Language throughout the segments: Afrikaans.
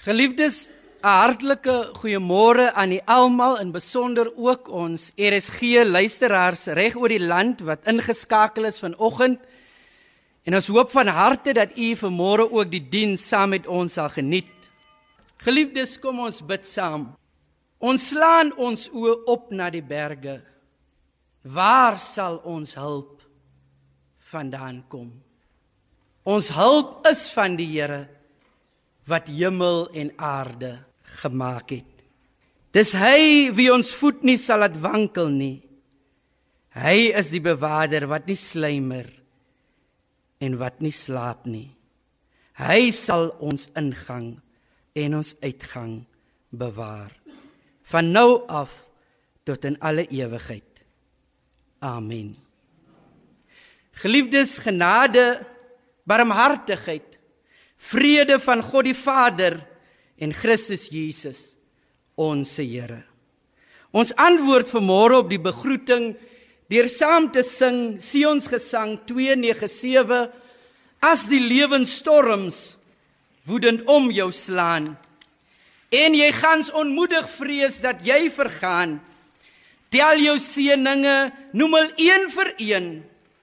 Geliefdes, 'n hartlike goeiemôre aan die almal in besonder ook ons RSG luisteraars reg oor die land wat ingeskakel is vanoggend. En ons hoop van harte dat u vanmôre ook die diens saam met ons sal geniet. Geliefdes, kom ons bid saam. Ons slaan ons oë op na die berge. Waar sal ons hulp vandaan kom? Ons hulp is van die Here wat hemel en aarde gemaak het. Dis hy wie ons voet nie sal laat wankel nie. Hy is die bewaarder wat nie slymer en wat nie slaap nie. Hy sal ons ingang en ons uitgang bewaar van nou af tot in alle ewigheid. Amen. Geliefdes, genade, barmhartigheid Vrede van God die Vader en Christus Jesus ons Here. Ons antwoord vanmôre op die begroeting deur saam te sing Sion's Gesang 297 as die lewensstorms woedend om jou slaan en jy gans onmoedig vrees dat jy vergaan tel jou seëninge noem al een vir een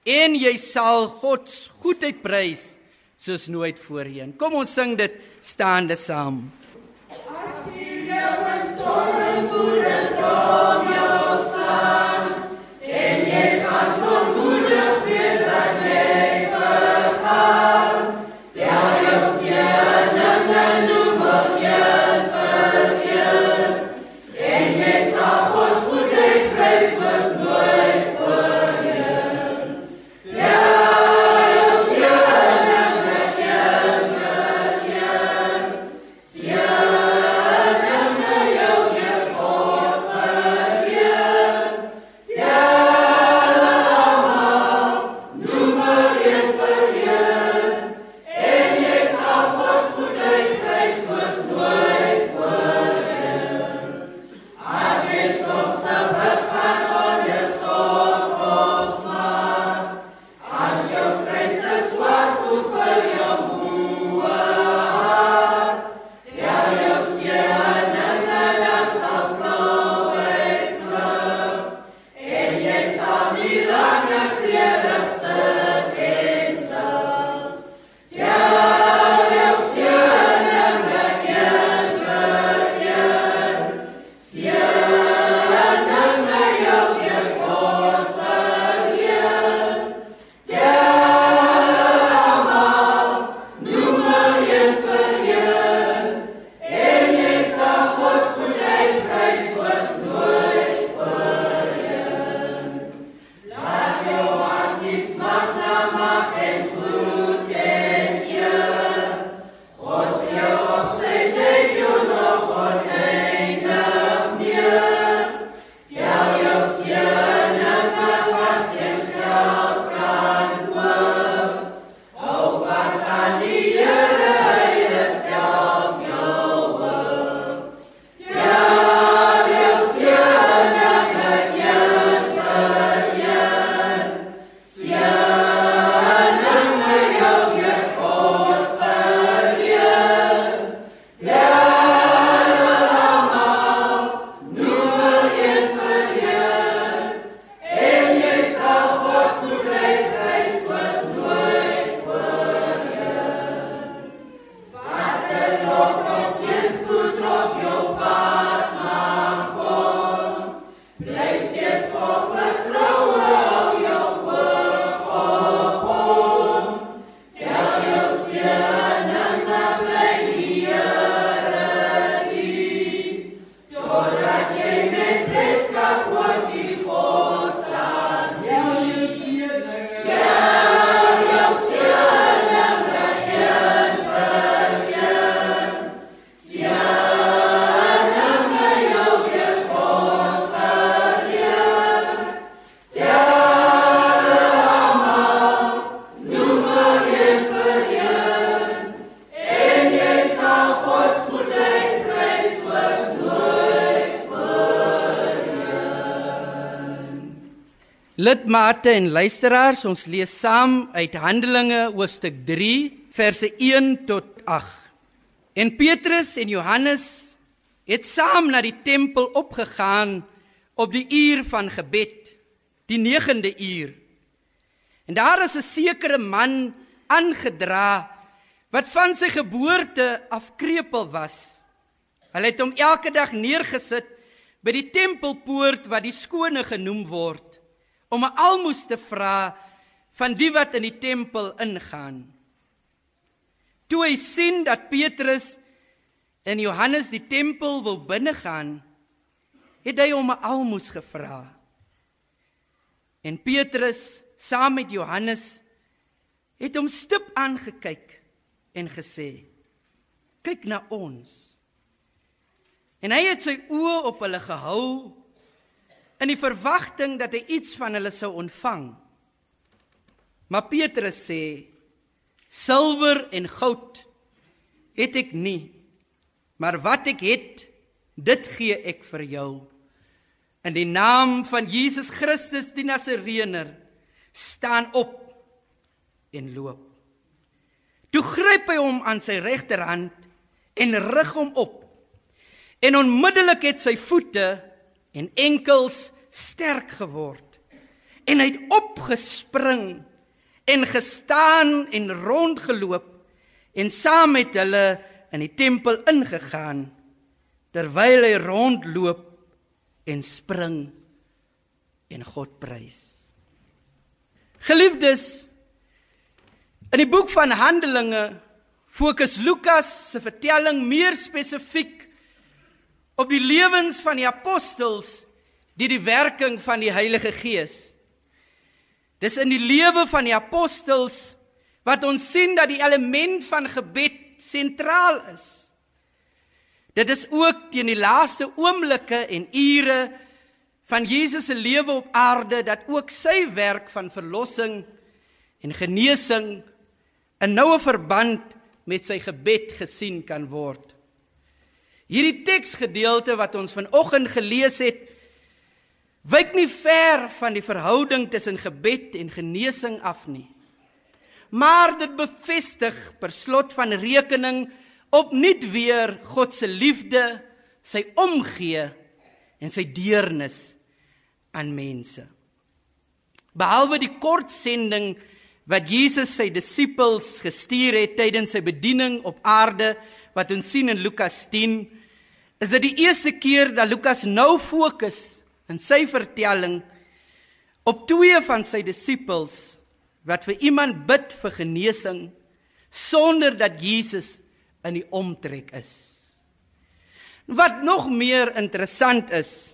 en jy sal God se goedheid prys soos nooit voorheen. Kom ons sing dit staande saam. As die lewensstorm woedend om jou staan, Lidmate en luisteraars, ons lees saam uit Handelinge hoofstuk 3 verse 1 tot 8. En Petrus en Johannes het saam na die tempel opgegaan op die uur van gebed, die 9de uur. En daar is 'n sekere man aangedra wat van sy geboorte af krepeel was. Hulle het hom elke dag neergesit by die tempelpoort wat die skone genoem word om 'n almoes te vra van die wat in die tempel ingaan. Toe hy sien dat Petrus en Johannes die tempel wil binnegaan, het hy hom 'n almoes gevra. En Petrus saam met Johannes het hom stip aangekyk en gesê: "Kyk na ons." En hy het sy oë op hulle gehou in die verwagting dat hy iets van hulle sou ontvang. Maar Petrus sê: "Silwer en goud het ek nie, maar wat ek het, dit gee ek vir jou. In die naam van Jesus Christus die Nasareëner, staan op en loop." Toe gryp hy hom aan sy regterhand en rig hom op. En onmiddellik het sy voete en enkels sterk geword. En hy het opgespring en gestaan en rondgeloop en saam met hulle in die tempel ingegaan terwyl hy rondloop en spring en God prys. Geliefdes, in die boek van Handelinge fokus Lukas se vertelling meer spesifiek op die lewens van die apostels deur die werking van die Heilige Gees. Dis in die lewe van die apostels wat ons sien dat die element van gebed sentraal is. Dit is ook teen die laaste oomblikke en ure van Jesus se lewe op aarde dat ook sy werk van verlossing en genesing in noue verband met sy gebed gesien kan word. Hierdie teksgedeelte wat ons vanoggend gelees het, wyk nie ver van die verhouding tussen gebed en genesing af nie. Maar dit bevestig per slot van rekening opnuut weer God se liefde, sy omgee en sy deernis aan mense. Behalwe die kort sending wat Jesus sy disippels gestuur het tydens sy bediening op aarde wat ons sien in Lukas 10 is dit die eerste keer dat Lukas nou fokus in sy vertelling op twee van sy disippels wat vir iemand bid vir genesing sonder dat Jesus in die omtrek is. Wat nog meer interessant is,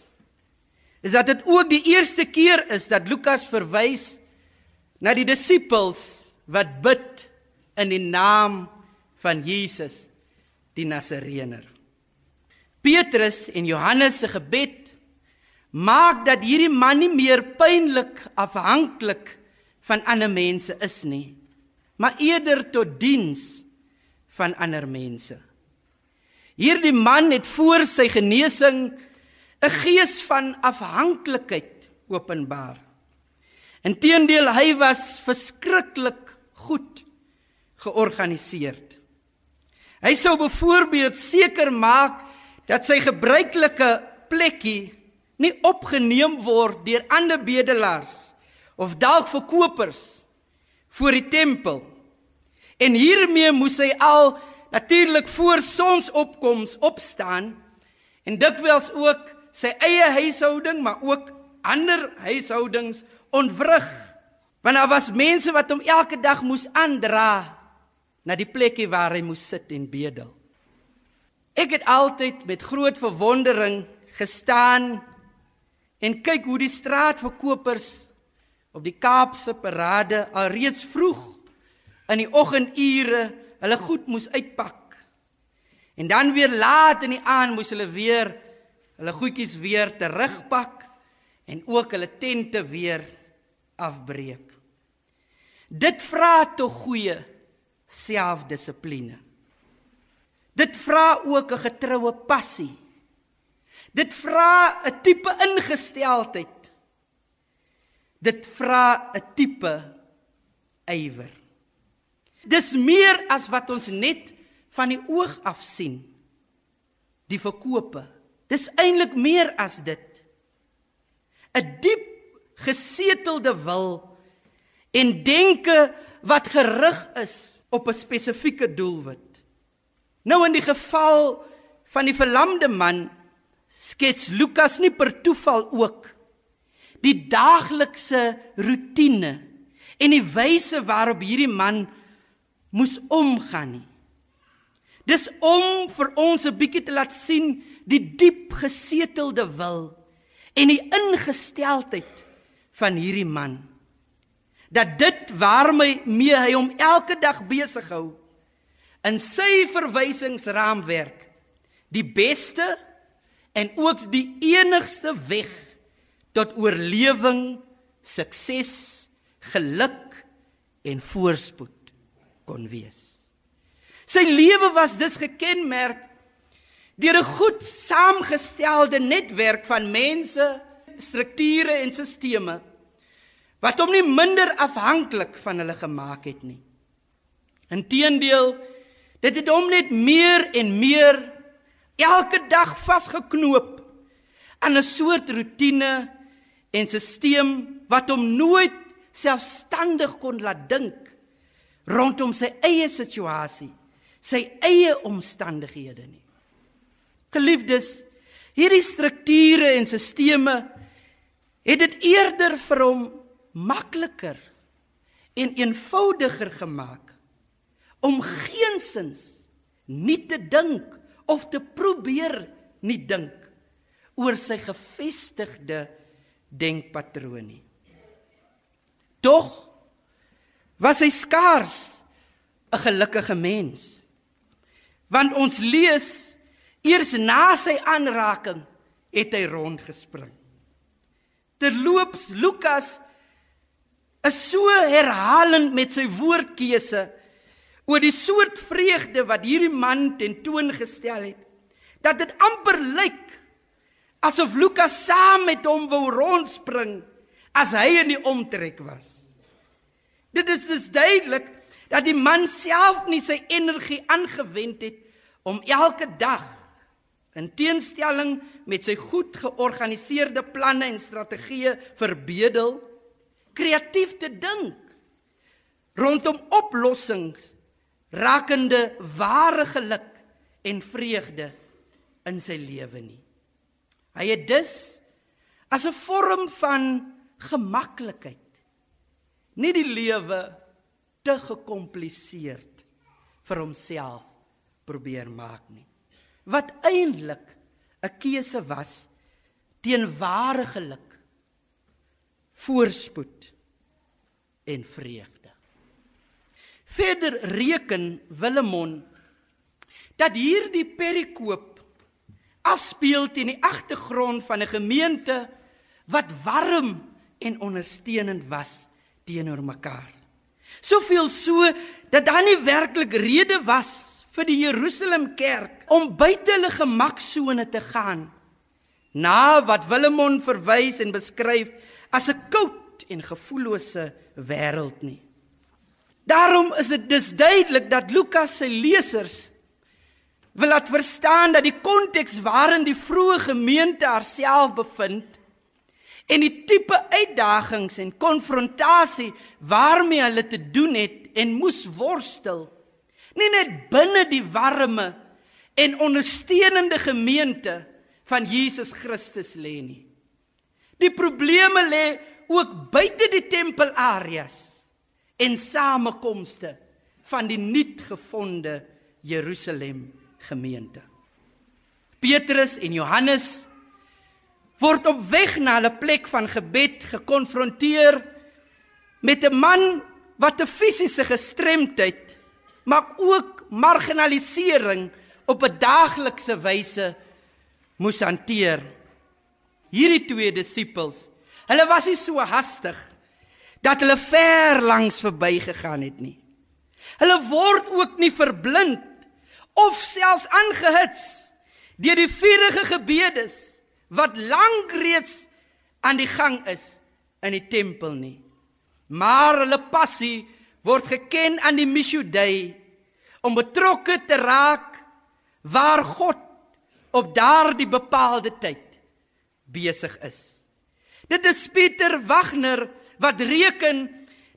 is dat dit ook die eerste keer is dat Lukas verwys na die disippels wat bid in die naam van Jesus die Nasareëner. Petrus en Johannes se gebed maak dat hierdie man nie meer pynlik afhanklik van ander mense is nie, maar eerder tot diens van ander mense. Hierdie man het voor sy genesing 'n gees van afhanklikheid openbaar. Inteendeel hy was verskriklik goed georganiseer. Hy sou byvoorbeeld seker maak dat sy gebruikelike plekkie nie opgeneem word deur ander bedelaars of dalk verkopers voor die tempel. En hiermee moes hy al natuurlik voor sonsopkoms opstaan en dikwels ook sy eie huishouding maar ook ander huishoudings ontwrig want daar was mense wat hom elke dag moes aandra na die plekkie waar hy moes sit en bedel. Ek het altyd met groot verwondering gestaan en kyk hoe die straatverkopers op die Kaapse parade alreeds vroeg in die oggendure hulle goed moes uitpak. En dan weer laat in die aand moes hulle weer hulle goedjies weer terugpak en ook hulle tente weer afbreek. Dit vra tog goeie selfdissipline. Dit vra ook 'n getroue passie. Dit vra 'n tipe ingesteldheid. Dit vra 'n tipe ywer. Dis meer as wat ons net van die oog af sien. Die verkope. Dis eintlik meer as dit. 'n Diep gesetelde wil en denke wat gerig is op 'n spesifieke doelwit. Nou in die geval van die verlamde man skets Lukas nie per toeval ook die daaglikse rotine en die wyse waarop hierdie man moes omgaan nie. Dis om vir ons 'n bietjie te laat sien die diep gesetelde wil en die ingesteldheid van hierdie man. Dat dit waarmee mee hy hom elke dag besig hou in sy verwysingsraamwerk die beste en ook die enigste weg tot oorlewing, sukses, geluk en voorspoed kon wees. Sy lewe was dus gekenmerk deur 'n goed saamgestelde netwerk van mense, strukture en stelsels wat hom nie minder afhanklik van hulle gemaak het nie. Inteendeel, dit het hom net meer en meer elke dag vasgeknoop aan 'n soort rotine en stelsel wat hom nooit selfstandig kon laat dink rondom sy eie situasie, sy eie omstandighede nie. Geliefdes, hierdie strukture en stelsels het dit eerder vir hom makliker en eenvoudiger gemaak om geensins nie te dink of te probeer nie dink oor sy gefestigde denkpatroon nie. Tog was hy skaars 'n gelukkige mens. Want ons lees eers na sy aanraking het hy rondgespring. Terloops Lukas is so herhalend met sy woordkeuse oor die soort vreugde wat hierdie man tentoongestel het dat dit amper lyk asof Lukas saam met hom wou rondspring as hy in die omtrek was. Dit is dus duidelik dat die man self nie sy energie aangewend het om elke dag in teenstelling met sy goed georganiseerde planne en strategieë verbedel kreatief te dink rondom oplossings rakende ware geluk en vreugde in sy lewe nie. Hy het dus as 'n vorm van gemaklikheid nie die lewe te gekompliseerd vir homself probeer maak nie. Wat eintlik 'n keuse was teen ware geluk, voorspoed en vreugde. Verder reken Willemon dat hierdie perikoop afspeel teen die agtergrond van 'n gemeente wat warm en ondersteunend was teenoor mekaar. Soveel so dat daar nie werklik rede was vir die Jerusalem kerk om buite hulle gemaksone te gaan na wat Willemon verwys en beskryf as 'n koud en gevoellose wêreld nie. Daarom is dit dus duidelik dat Lukas sy lesers wil laat verstaan dat die konteks waarin die vroeë gemeente haarself bevind en die tipe uitdagings en konfrontasie waarmee hulle te doen het en moes worstel nie net binne die warme en ondersteunende gemeente van Jesus Christus lê nie. Die probleme lê ook buite die tempelareas en samekomste van die nuutgevonde Jerusalem gemeente. Petrus en Johannes word op weg na hulle plek van gebed gekonfronteer met 'n man wat 'n fisiese gestremdheid maar ook marginalisering op 'n daaglikse wyse moes hanteer. Hierdie twee disippels, hulle was nie so hastig dat hulle ver langs verbygegaan het nie. Hulle word ook nie verblind of selfs aangehits deur die vurige gebedes wat lank reeds aan die gang is in die tempel nie. Maar hulle passie word geken aan die Misjudei om betrokke te raak waar God op daardie bepaalde tyd besig is. Dit is Pieter Wagner wat reken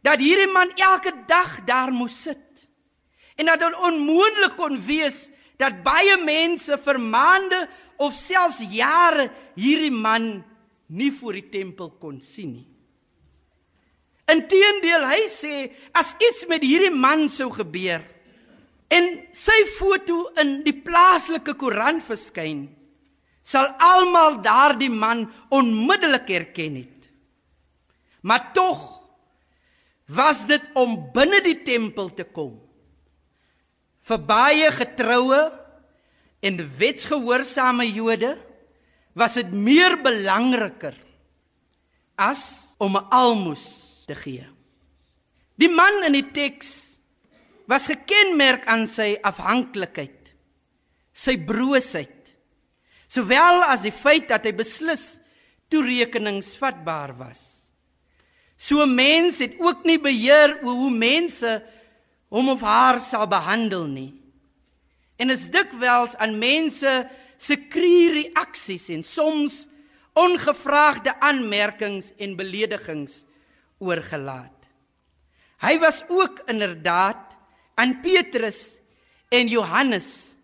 dat hierdie man elke dag daar moes sit en dat dit onmoontlik kon wees dat baie mense vir maande of selfs jare hierdie man nie voor die tempel kon sien nie. Inteendeel, hy sê as iets met hierdie man sou gebeur en sy foto in die plaaslike koerant verskyn, sal almal daardie man onmiddellik herken het. Maar tog was dit om binne die tempel te kom. Vir baie getroue en wetsgehoorsame Jode was dit meer belangriker as om 'n almoes te gee. Die man in die teks was gekenmerk aan sy afhanklikheid, sy broosheid, sowel as die feit dat hy beslis toerekeningsvatbaar was. So mens het ook nie beheer oor hoe mense hom of haar sal behandel nie. En is dikwels aan mense se krie reaksies en soms ongevraagde aanmerkings en beledigings oorgelaat. Hy was ook inderdaad aan Petrus en Johannes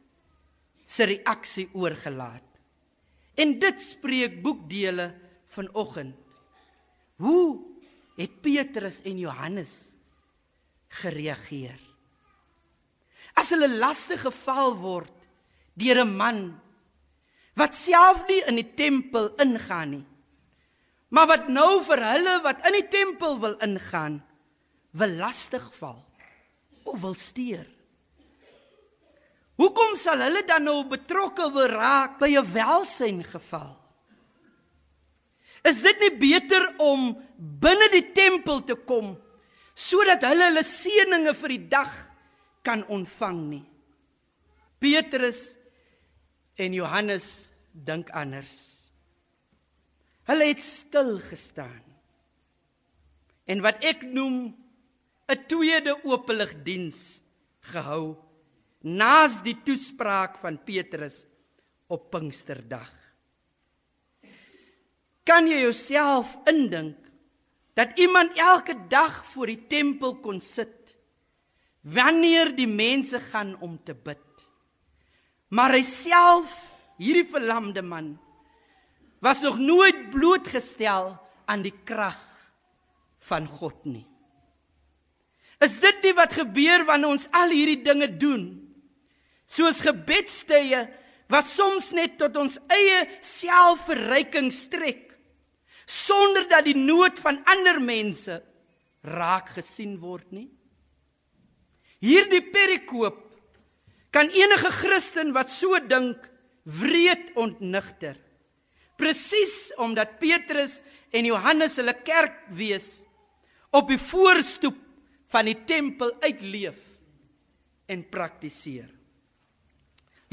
se reaksie oorgelaat. En dit spreek boekdele vanoggend. Hoe het Petrus en Johannes gereageer? As hulle lastig geval word deur 'n man wat self nie in die tempel ingaan nie. Maar wat nou vir hulle wat in die tempel wil ingaan, wil lastig val of wil steur. Hoekom sal hulle dan nou betrokke wil raak by 'n welsyn geval? Is dit nie beter om binne die tempel te kom sodat hulle hulle seëninge vir die dag kan ontvang nie? Petrus en Johannes dink anders. Hulle het stil gestaan. En wat ek noem 'n tweede openlig diens gehou naas die toespraak van Petrus op Pinksterdag. Kan jy jouself indink dat iemand elke dag voor die tempel kon sit wanneer die mense gaan om te bid? Maar hy self, hierdie verlamde man, was nog nooit blootgestel aan die krag van God nie. Is dit nie wat gebeur wanneer ons al hierdie dinge doen? Soos gebedstye wat soms net tot ons eie selfverryking strek sonder dat die nood van ander mense raak gesien word nie. Hierdie perikoop kan enige Christen wat so dink wreed ontnigter. Presies omdat Petrus en Johannes hulle kerk wees op die voorstoep van die tempel uitleef en praktiseer.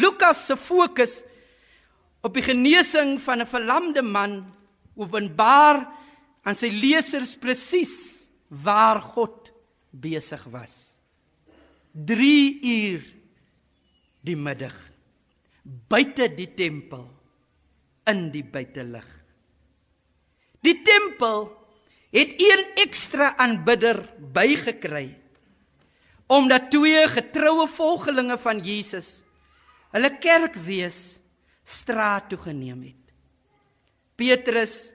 Lukas se fokus op die genesing van 'n verlamde man openbaar aan sy lesers presies waar God besig was. 3 uur die middag buite die tempel in die buitelug. Die tempel het een ekstra aanbidder bygekry omdat twee getroue volgelinge van Jesus hulle kerkwees straat toe geneem het. Petrus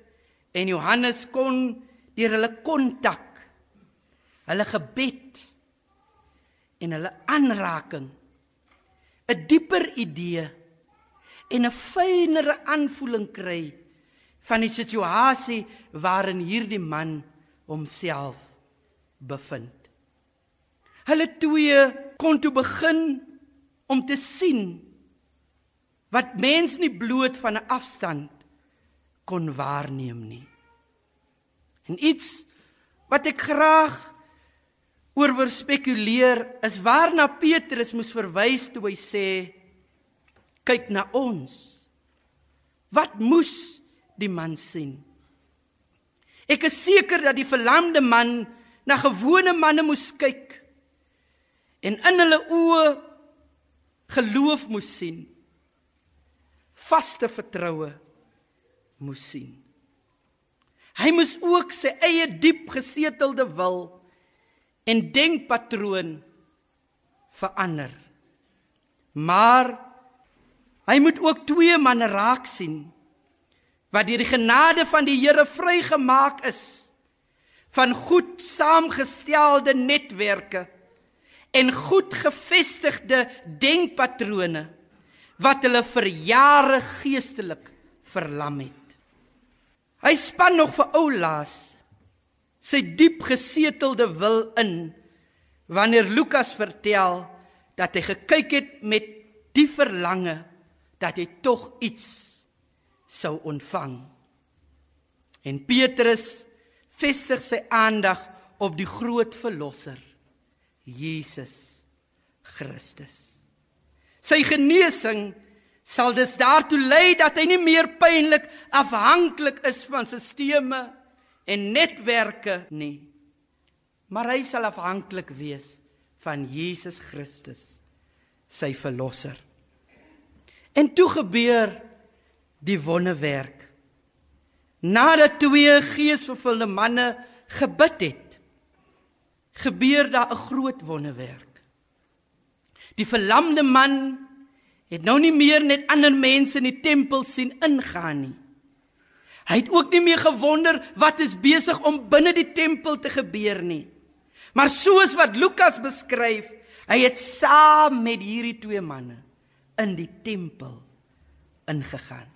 en Johannes kon deur hulle kontak, hulle gebed en hulle aanraking 'n dieper idee en 'n fynere aanvoeling kry van die situasie waarin hierdie man homself bevind. Hulle twee kon toe begin om te sien wat mens nie bloot van 'n afstand kon waarneem nie. En iets wat ek graag oor wil spekuleer is waarna Petrus moes verwys toe hy sê kyk na ons. Wat moes die man sien? Ek is seker dat die verlamde man na gewone manne moes kyk en in hulle oë geloof moes sien. Vaste vertroue moes sien. Hy moes ook sy eie diep gesetelde wil en denkpatroon verander. Maar hy moet ook twee manne raak sien wat deur die genade van die Here vrygemaak is van goed saamgestelde netwerke en goed gevestigde denkpatrone wat hulle vir jare geestelik verlam het. Hy span nog vir Oulaas sy diep gesetelde wil in wanneer Lukas vertel dat hy gekyk het met die verlange dat hy tog iets sou ontvang. En Petrus vestig sy aandag op die groot verlosser Jesus Christus. Sy genesing sal dus daartoe lei dat hy nie meer pynlik afhanklik is van sisteme en netwerke nie. Maar hy sal afhanklik wees van Jesus Christus, sy verlosser. En toe gebeur die wonderwerk. Nadat twee geesvervulde manne gebid het, gebeur daar 'n groot wonderwerk. Die verlamde man het nou nie meer net ander mense in die tempel sien ingaan nie. Hy het ook nie meer gewonder wat is besig om binne die tempel te gebeur nie. Maar soos wat Lukas beskryf, hy het saam met hierdie twee manne in die tempel ingegaan.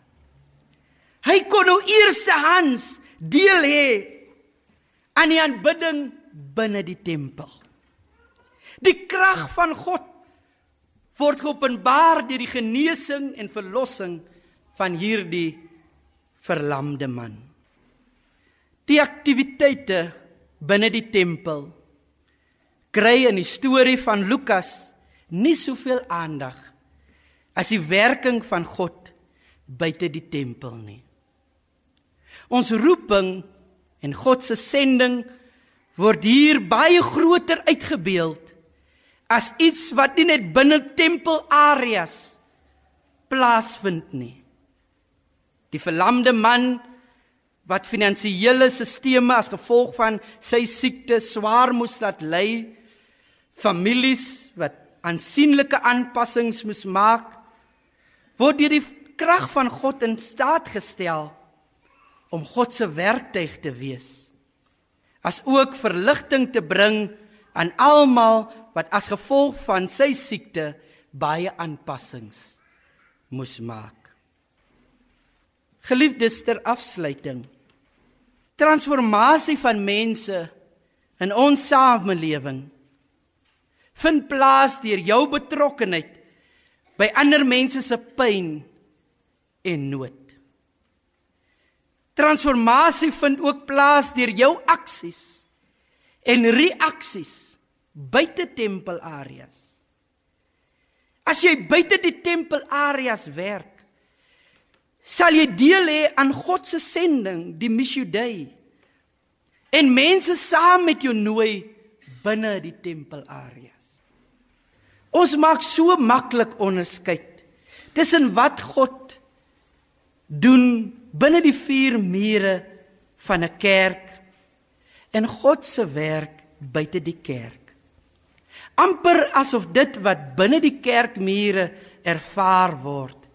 Hy kon nou eerstehands deel hê aan die aanbidding binne die tempel. Die krag van God word geopenbaar deur die genesing en verlossing van hierdie verlamde man. Die aktiwiteite binne die tempel kry in die storie van Lukas nie soveel aandag as die werking van God buite die tempel nie. Ons roeping en God se sending word hier baie groter uitgebeeld as iets wat nie net binne tempelareas plaasvind nie. Die verlamde man wat finansiële sisteme as gevolg van sy siekte swaar moes laat ly, families wat aansienlike aanpassings moes maak, word deur die krag van God in staat gestel om God se werktuig te wees as ook verligting te bring aan almal wat as gevolg van sy siekte baie aanpassings moes maak. Geliefdes ter afsluiting. Transformasie van mense in ons samelewing vind plaas deur jou betrokkenheid by ander mense se pyn en nood. Transformasie vind ook plaas deur jou aksies en reaksies buite tempelareas. As jy buite die tempelareas werk, sal jy deel hê aan God se sending, die Missio Dei. En mense saam met jou nooi binne die tempelareas. Ons maak so maklik onderskeid tussen wat God doen binne die vier mure van 'n kerk en God se werk buite die kerk. Amper asof dit wat binne die kerkmure ervaar word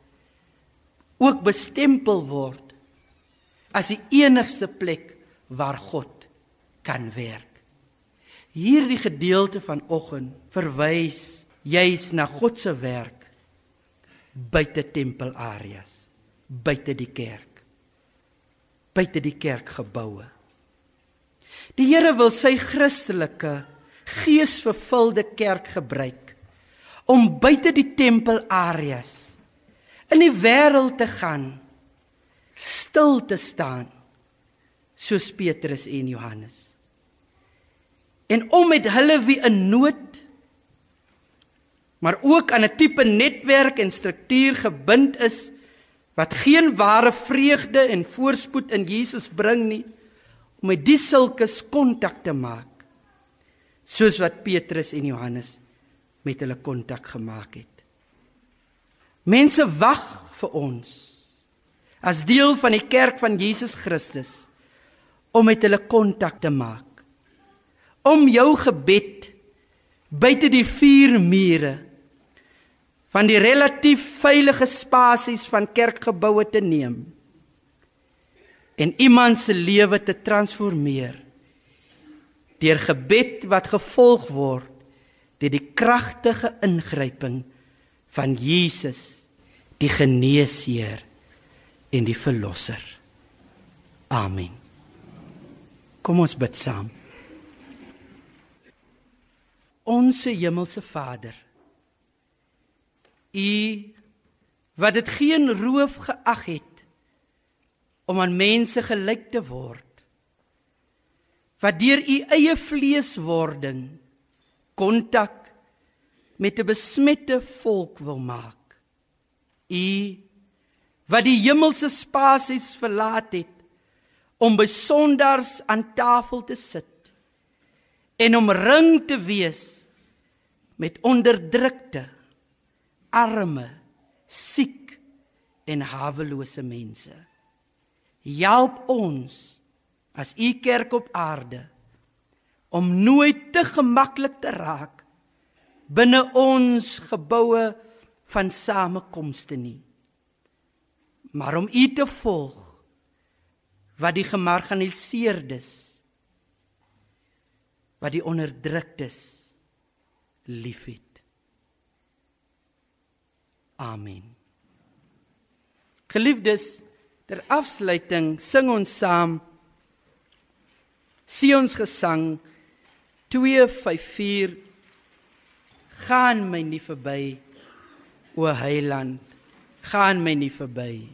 ook bestempel word as die enigste plek waar God kan werk. Hierdie gedeelte vanoggend verwys juis na God se werk buite tempelareas, buite die kerk buite die kerkgeboue. Die Here wil sy Christelike geesvervulde kerk gebruik om buite die tempelareas in die wêreld te gaan stil te staan soos Petrus en Johannes. En om met hulle wie in nood maar ook aan 'n tipe netwerk en struktuur gebind is wat geen ware vreugde en voorspoed in Jesus bring nie om met die sulkes kontak te maak soos wat Petrus en Johannes met hulle kontak gemaak het. Mense wag vir ons as deel van die kerk van Jesus Christus om met hulle kontak te maak. Om jou gebed buite die vier mure van die relatief veilige spasies van kerkgeboue te neem en iemand se lewe te transformeer deur gebed wat gevolg word deur die kragtige ingryping van Jesus die geneesheer en die verlosser. Amen. Kom ons bid saam. Onse hemelse Vader, U wat dit geen roof geag het om aan mense gelyk te word, wat deur U eie vleeswording kontak met 'n besmette volk wil maak. U wat die hemelse spasies verlaat het om by sondaars aan tafel te sit en omring te wees met onderdrukte arme siek en hawelose mense help ons as u kerk op aarde om nooit te gemaklik te raak binne ons geboue van samekomste nie maar om u te volg wat die gemarginaliseerdes wat die onderdruktes liefhet. Amen. Geliefdes, ter afsluiting sing ons saam Sion's gesang 254 gaan my nie verby o heiland gaan my nie verby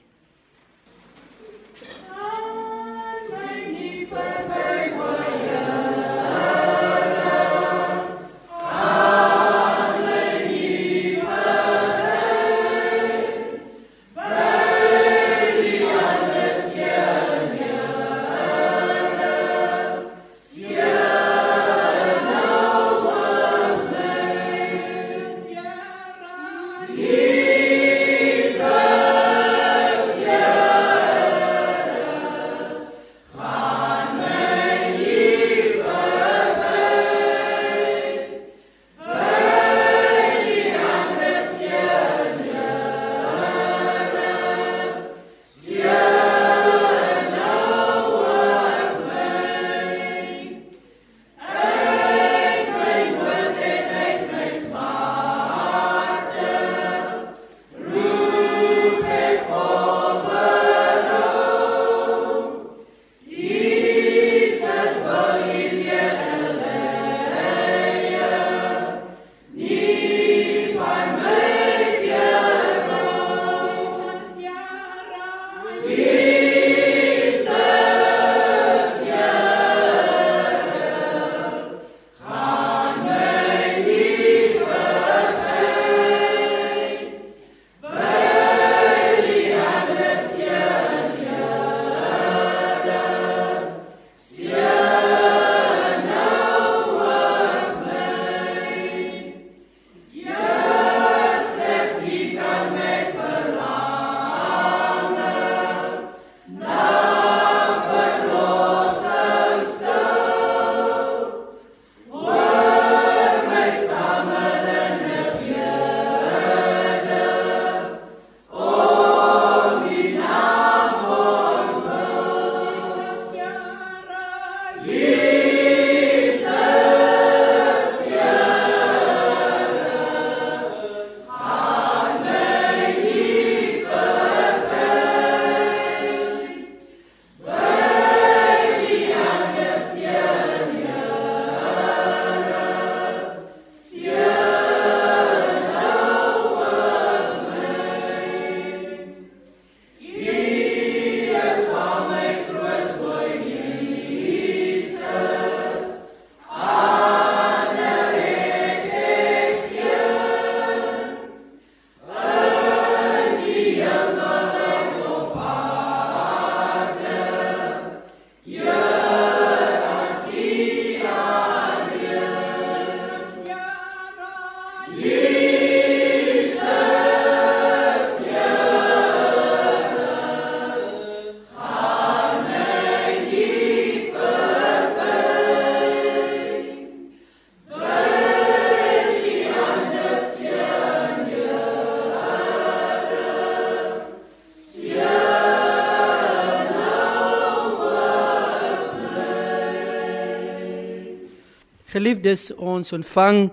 Geliefdes, ons ontvang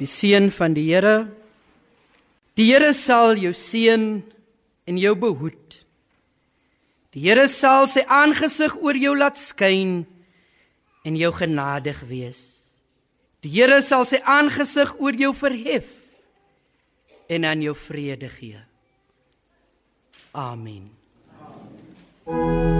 die seën van die Here. Die Here sal jou seën en jou behoed. Die Here sal sy aangesig oor jou laat skyn en jou genadig wees. Die Here sal sy aangesig oor jou verhef en aan jou vrede gee. Amen. Amen.